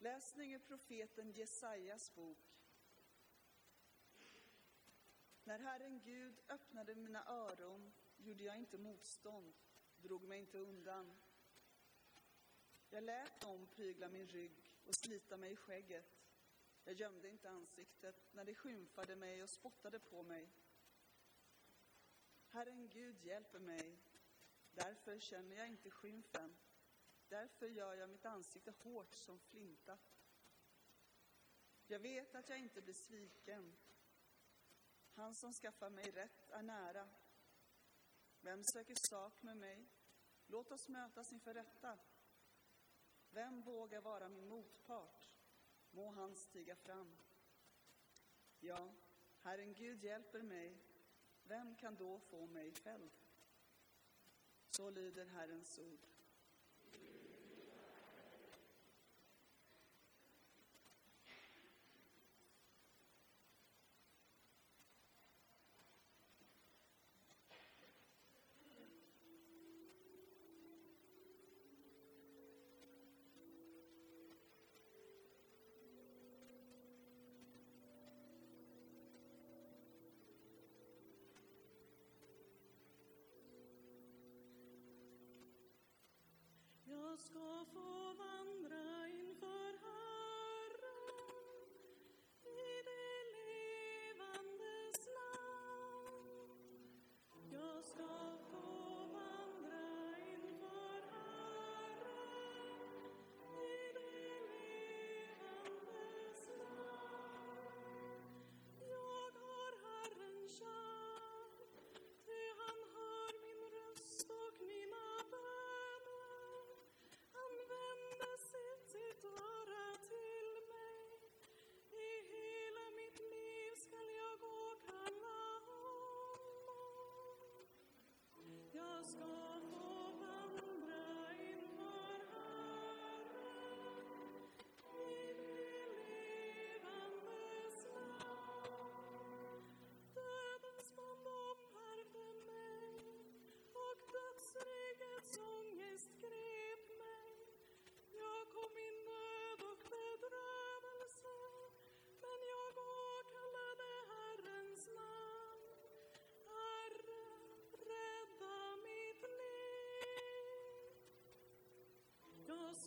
Läsning ur profeten Jesajas bok. När Herren Gud öppnade mina öron gjorde jag inte motstånd, drog mig inte undan. Jag lät dem prygla min rygg och slita mig i skägget. Jag gömde inte ansiktet när de skymfade mig och spottade på mig. Herren Gud hjälper mig, därför känner jag inte skymfen. Därför gör jag mitt ansikte hårt som flinta. Jag vet att jag inte blir sviken. Han som skaffar mig rätt är nära. Vem söker sak med mig? Låt oss mötas inför rätta. Vem vågar vara min motpart? Må han stiga fram. Ja, Herren Gud hjälper mig. Vem kan då få mig fälld? Så lyder Herrens ord. Jag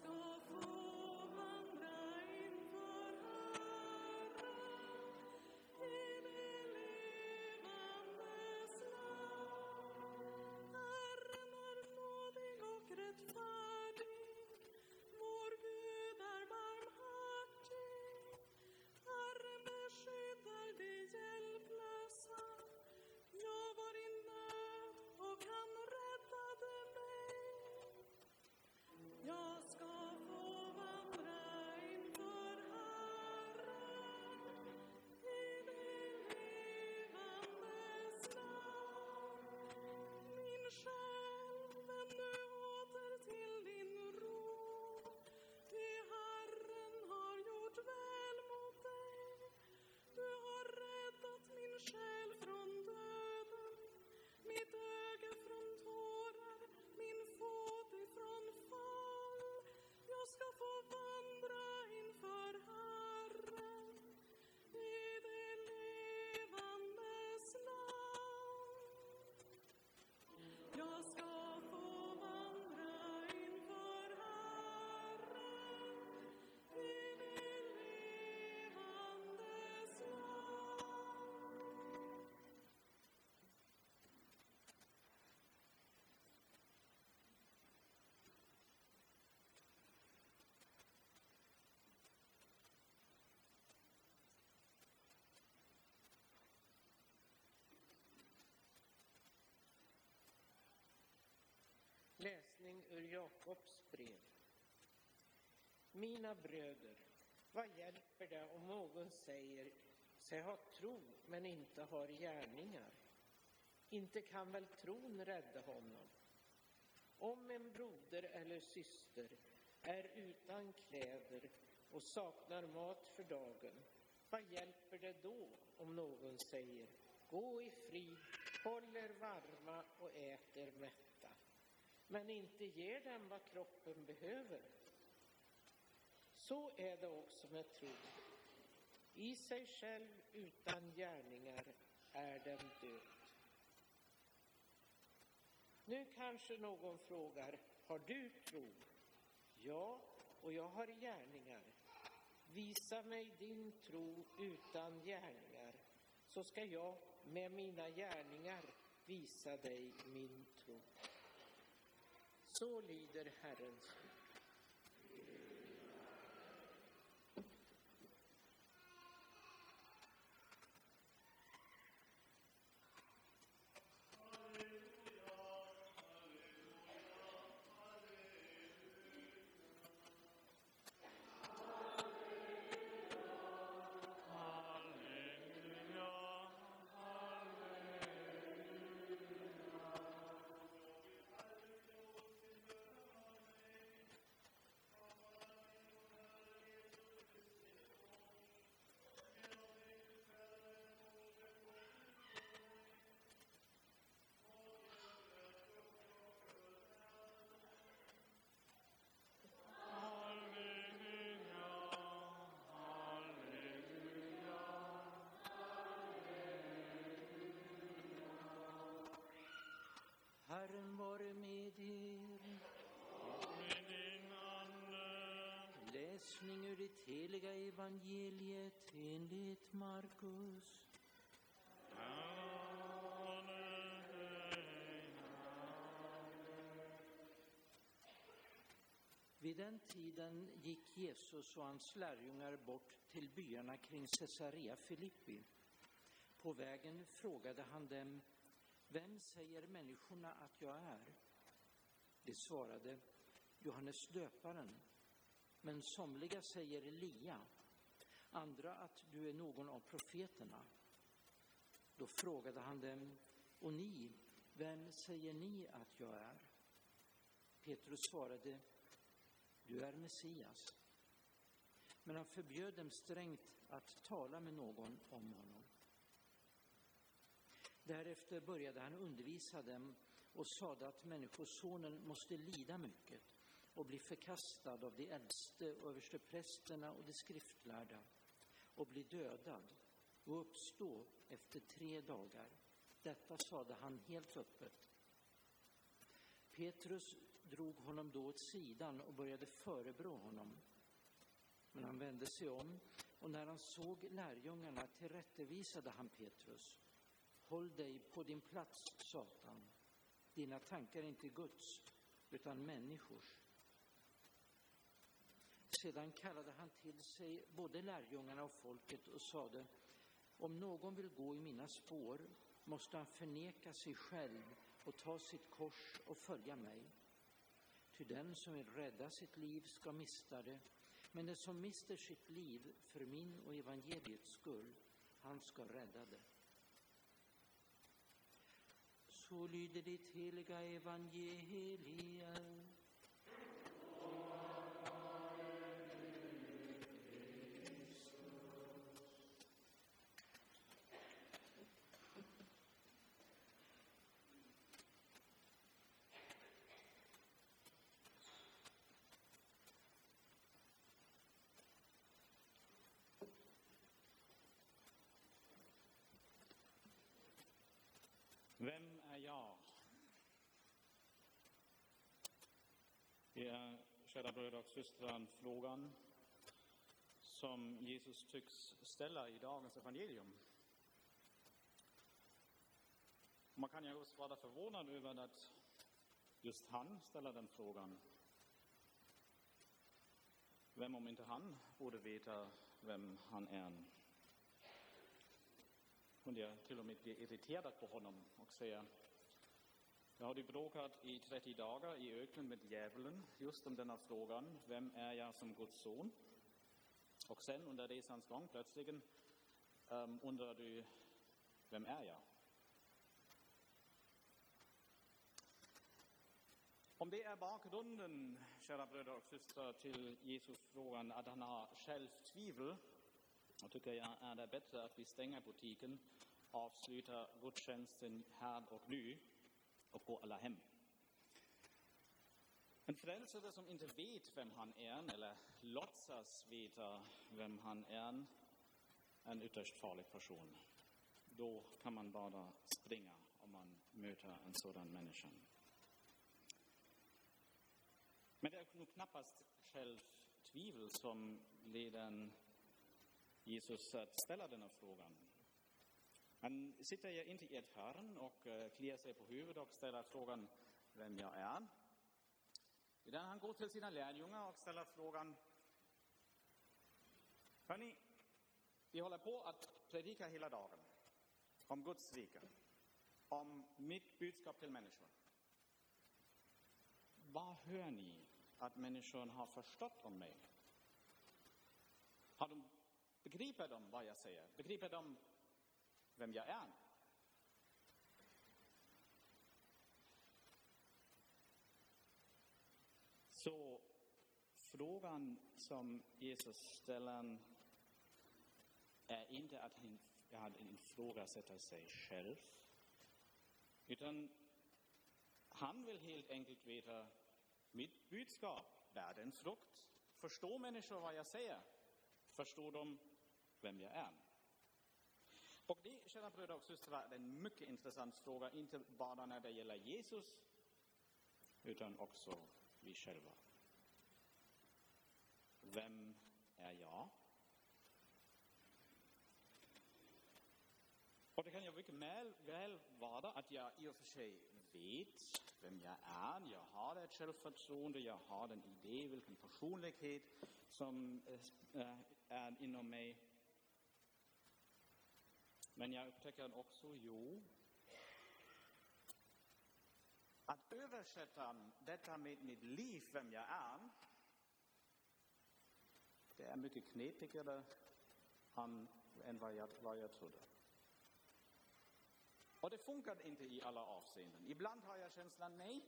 Jag Läsning ur Jakobs brev. Mina bröder, vad hjälper det om någon säger sig ha tro men inte har gärningar? Inte kan väl tron rädda honom? Om en broder eller syster är utan kläder och saknar mat för dagen, vad hjälper det då om någon säger gå i frid, håll er varma och äter mätta, men inte ger den vad kroppen behöver? Så är det också med tron. I sig själv utan gärningar är den död. Nu kanske någon frågar, har du tro? Ja, och jag har gärningar. Visa mig din tro utan gärningar, så ska jag med mina gärningar visa dig min tro. Så lyder Herrens Herren vare med er. Läsning ur det heliga evangeliet enligt Markus. Vid den tiden gick Jesus och hans lärjungar bort till byarna kring Caesarea Filippi. På vägen frågade han dem vem säger människorna att jag är? De svarade Johannes döparen. Men somliga säger Elia, andra att du är någon av profeterna. Då frågade han dem, och ni, vem säger ni att jag är? Petrus svarade, du är Messias. Men han förbjöd dem strängt att tala med någon om honom. Därefter började han undervisa dem och sade att Människosonen måste lida mycket och bli förkastad av de äldste, översteprästerna och de skriftlärda och bli dödad och uppstå efter tre dagar. Detta sade han helt öppet. Petrus drog honom då åt sidan och började förebrå honom. Men han vände sig om och när han såg lärjungarna tillrättavisade han Petrus. Håll dig på din plats, Satan. Dina tankar är inte Guds, utan människors. Sedan kallade han till sig både lärjungarna och folket och sade, om någon vill gå i mina spår måste han förneka sig själv och ta sitt kors och följa mig. Ty den som vill rädda sitt liv ska mista det, men den som mister sitt liv för min och evangeliets skull, han ska rädda det. Så lyder det heliga evangeliet. Vem Ja. Det är, kära bröder och systrar, frågan som Jesus tycks ställa i dagens evangelium. Man kan ju också vara förvånad över att just han ställer den frågan. Vem om inte han borde veta vem han är? Kunde jag till och med bli irriterad på honom och säga jag har du bråkat i 30 dagar i öknen med djävulen just om denna frågan, vem är jag som Guds son? Och sen under resans gång plötsligen um, undrar du, vem är jag? Om det är bakgrunden, kära bröder och systrar, till Jesus frågan att han har självtvivel då tycker jag är det bättre att vi stänger butiken, avslutar gudstjänsten här och nu och går alla hem. En frälsare som inte vet vem han är eller låtsas veta vem han är, är en ytterst farlig person. Då kan man bara springa om man möter en sådan människa. Men det är nog knappast självtvivel som leder Jesus att ställa denna frågan. Han sitter ju inte i ett hörn och eh, kliar sig på huvudet och ställer frågan vem jag är. Utan han går till sina lärjungar och ställer frågan Hörni, vi håller på att predika hela dagen om Guds rike, om mitt budskap till människor. Vad hör ni att människor har förstått om mig? Har de, begriper de vad jag säger? Begriper de vem jag är? Så frågan som Jesus ställer är inte att han, han ifrågasätter sig själv, utan han vill helt enkelt veta mitt budskap, världens frukt. Förstår människor vad jag säger? Förstår de vem jag är? Och det, kära bröder och systrar, är en mycket intressant fråga, inte bara när det gäller Jesus, utan också vi själva. Vem är jag? Och det kan ju mycket väl, väl vara att jag i och för sig vet vem jag är. Jag har ett självförtroende, jag har en idé vilken personlighet som eh, är inom mig. Men jag upptäcker också, jo, att översätta detta med mitt liv, vem jag är, det är mycket knepigare än vad jag, vad jag trodde. Och det funkar inte i alla avseenden. Ibland har jag känslan, nej,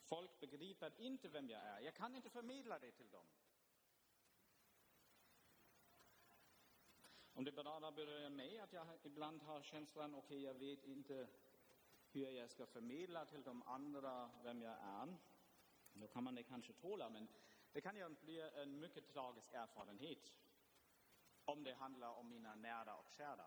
folk begriper inte vem jag är. Jag kan inte förmedla det till dem. Om det berör mig, att jag ibland har känslan, okej, okay, jag vet inte hur jag ska förmedla till de andra vem jag är, då kan man det kanske tåla, men det kan ju bli en mycket tragisk erfarenhet om det handlar om mina nära och kära.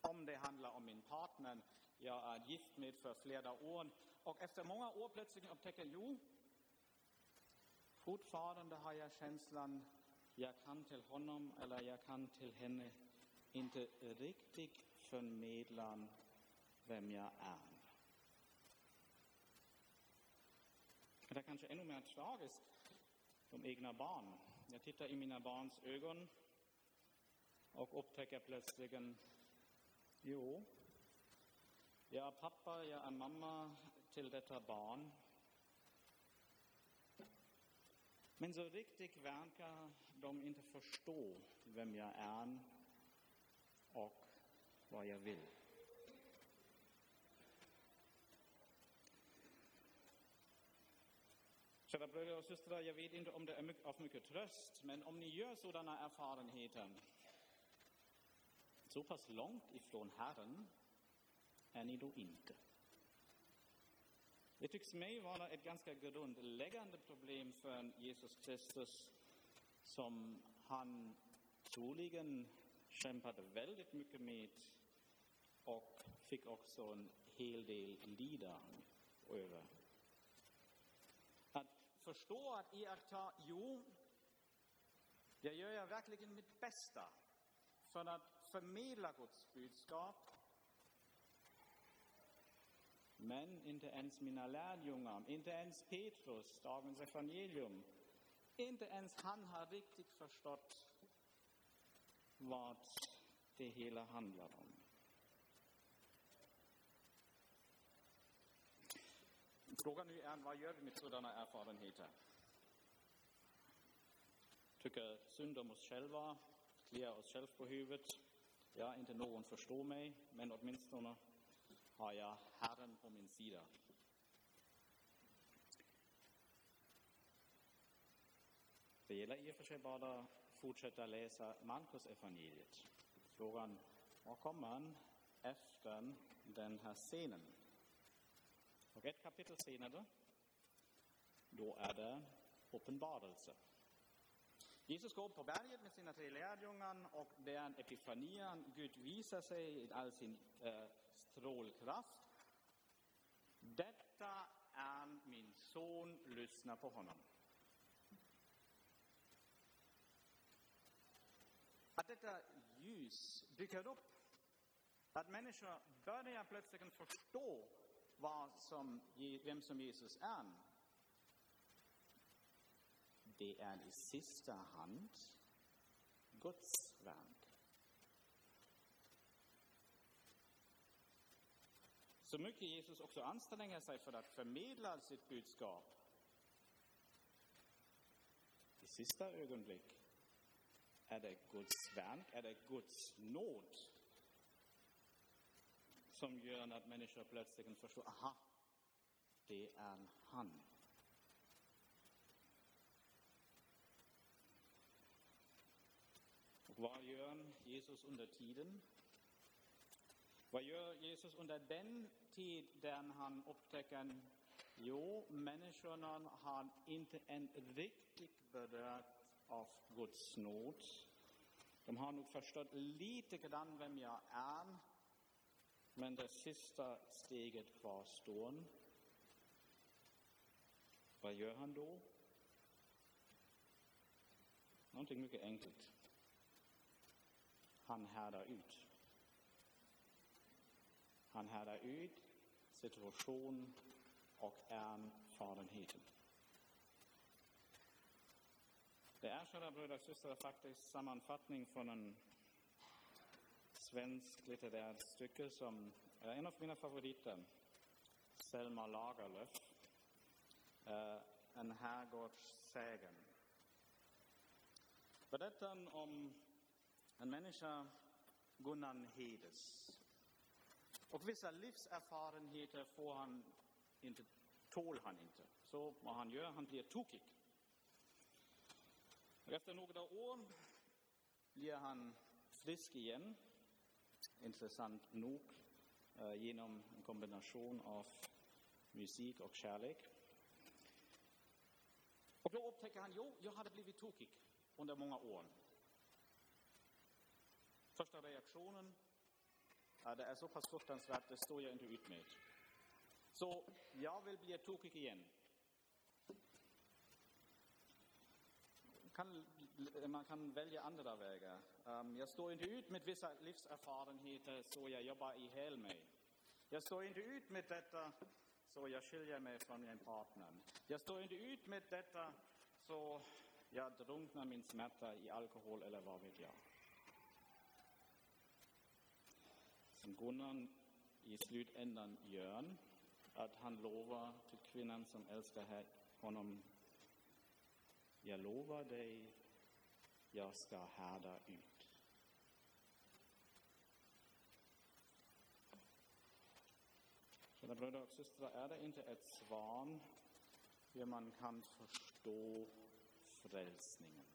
Om det handlar om min partner jag är gift med för flera år och efter många år plötsligt upptäcker, jo, fortfarande har jag känslan, jag kan till honom eller jag kan till henne inte riktigt förmedla vem jag är. Det är kanske ännu mer tragiskt de egna barn. Jag tittar i mina barns ögon och upptäcker plötsligt, jo, jag är pappa, jag är mamma till detta barn. Men så riktigt verkar de inte förstå vem jag är och vad jag vill. Kära bröder och systrar, jag vet inte om det är av mycket tröst, men om ni gör sådana erfarenheter, så pass långt ifrån Herren är ni då inte. Det tycks mig vara ett ganska grundläggande problem för Jesus Kristus som han troligen kämpade väldigt mycket med och fick också en hel del lida över Att förstå, att iaktta, jo, det gör jag verkligen mitt bästa för att förmedla Guds budskap. Men inte ens mina lärjungar, inte ens Petrus, dagens evangelium, inte ens han har riktigt förstått vad det hela handlar om. Frågan nu är, vad gör vi med sådana erfarenheter? Tycker synd om oss själva, kliar oss själva på huvudet. Ja, inte någon förstår mig, men åtminstone har jag Herren på min sida. Det gäller i och för sig bara att fortsätta läsa Markus evangeliet. Frågan, vad kommer man efter den här scenen? Och ett kapitel senare då är det uppenbarelse. Jesus går upp på berget med sina tre lärjungar och det är en epifanian. Gud visar sig i all sin eh, strålkraft. Detta är min son, lyssna på honom. Att detta ljus dyker upp, att människor börjar plötsligt förstå vad som, vem som Jesus är. Det är i sista hand Guds verk. Så mycket Jesus också anstränger sig för att förmedla sitt budskap. I sista ögonblick är det Guds verk, är det Guds nåd som gör att människor plötsligt förstår, aha, det är han. Och vad gör Jesus under tiden? Vad gör Jesus under den tid där han upptäcker Jo, människorna har inte än riktigt berört av Guds nåd. De har nog förstått lite grann vem jag är, men det sista steget kvarstår. Vad gör han då? Någonting mycket enkelt. Han härdar ut. Han härdar ut situation och erfarenheten. Det är, kära bröder och systrar, faktiskt sammanfattning från en svensk litterärt stycke som är en av mina favoriter. Selma Lagerlöf. Eh, en herrgårdssägen. Berättaren om en människa, Gunnar Hedes. Och vissa livserfarenheter får han inte, tål han inte. Så vad han gör, han blir tokig. Och efter några år blir han frisk igen, intressant nog, eh, genom en kombination av musik och kärlek. Och då upptäcker han, jo, jag hade blivit tokig under många år. Första reaktionen, ja, det är så pass fruktansvärt, det står jag inte ut med. Så jag vill bli tokig igen. Kan, man kan välja andra vägar. Um, jag står inte ut med vissa livserfarenheter så jag jobbar ihjäl mig. Jag står inte ut med detta så jag skiljer mig från min partner. Jag står inte ut med detta så jag drunknar min smärta i alkohol eller vad vet jag. Som Gunnar i slutändan gör, att han lovar till kvinnan som älskar honom, jag lovar dig, jag ska härda ut. Kära bröder och systrar, är det inte ett svar hur man kan förstå frälsningen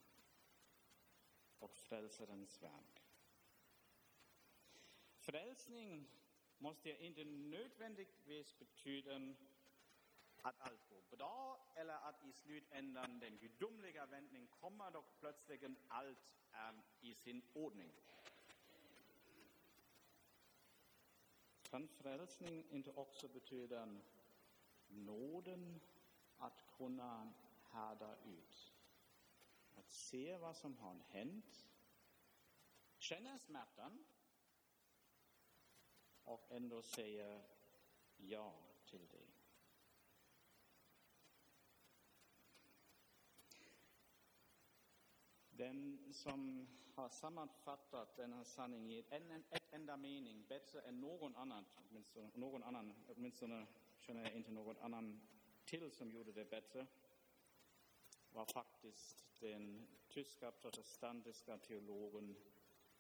och frälsarens värld? Frälsning måste inte nödvändigtvis betyda att allt går bra eller att i slutändan den gudomliga vändning kommer då plötsligt allt är i sin ordning. Kan frälsning inte också betyda nåden att kunna härda ut? Att se vad som har hänt, känna smärtan och ändå säga ja till det. Den som har sammanfattat denna sanning i en, ett enda mening bättre än någon annan, åtminstone, någon annan, åtminstone känner jag inte någon annan till som gjorde det bättre, var faktiskt den tyska protestantiska teologen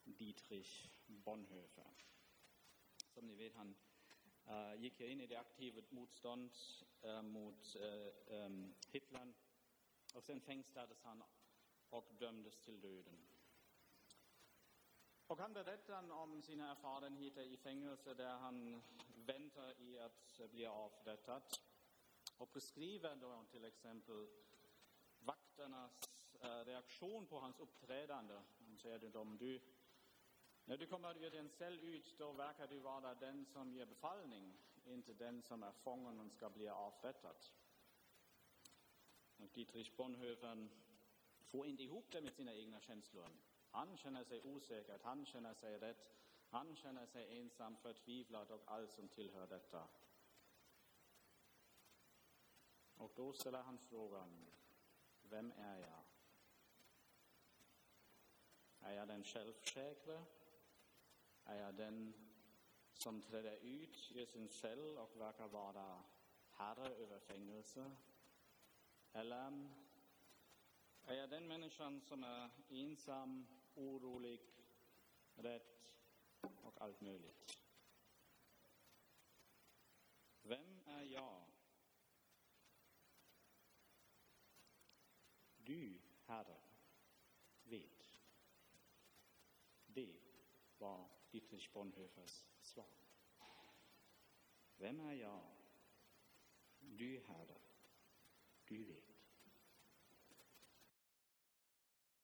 Dietrich Bonhoeffer. Som ni vet, han uh, gick in i det aktiva motståndet uh, mot uh, um, Hitler och sen fängslades han och dömdes till döden. Och han berättar om sina erfarenheter i fängelse där han väntar i att bli avrättad. och beskriver då till exempel vakternas eh, reaktion på hans uppträdande. Han säger till dem, du, när du kommer ur din cell ut, då verkar du vara den som ger befallning, inte den som är fången och ska bli avrättad. Och Dietrich Bonhoeffer får inte ihop det med sina egna känslor. Han känner sig osäker, han känner sig rädd, han känner sig ensam, förtvivlad och allt som tillhör detta. Och då ställer han frågan, vem är jag? Är jag den självsäkra? Är jag den som träder ut ur sin cell och verkar vara herre över fängelse? Eller är jag den människan som är ensam, orolig, rädd och allt möjligt? Vem är jag? Du, Herre, Dietrich Bonhoeffers svar. Vem är jag? Du, Herre, du vet.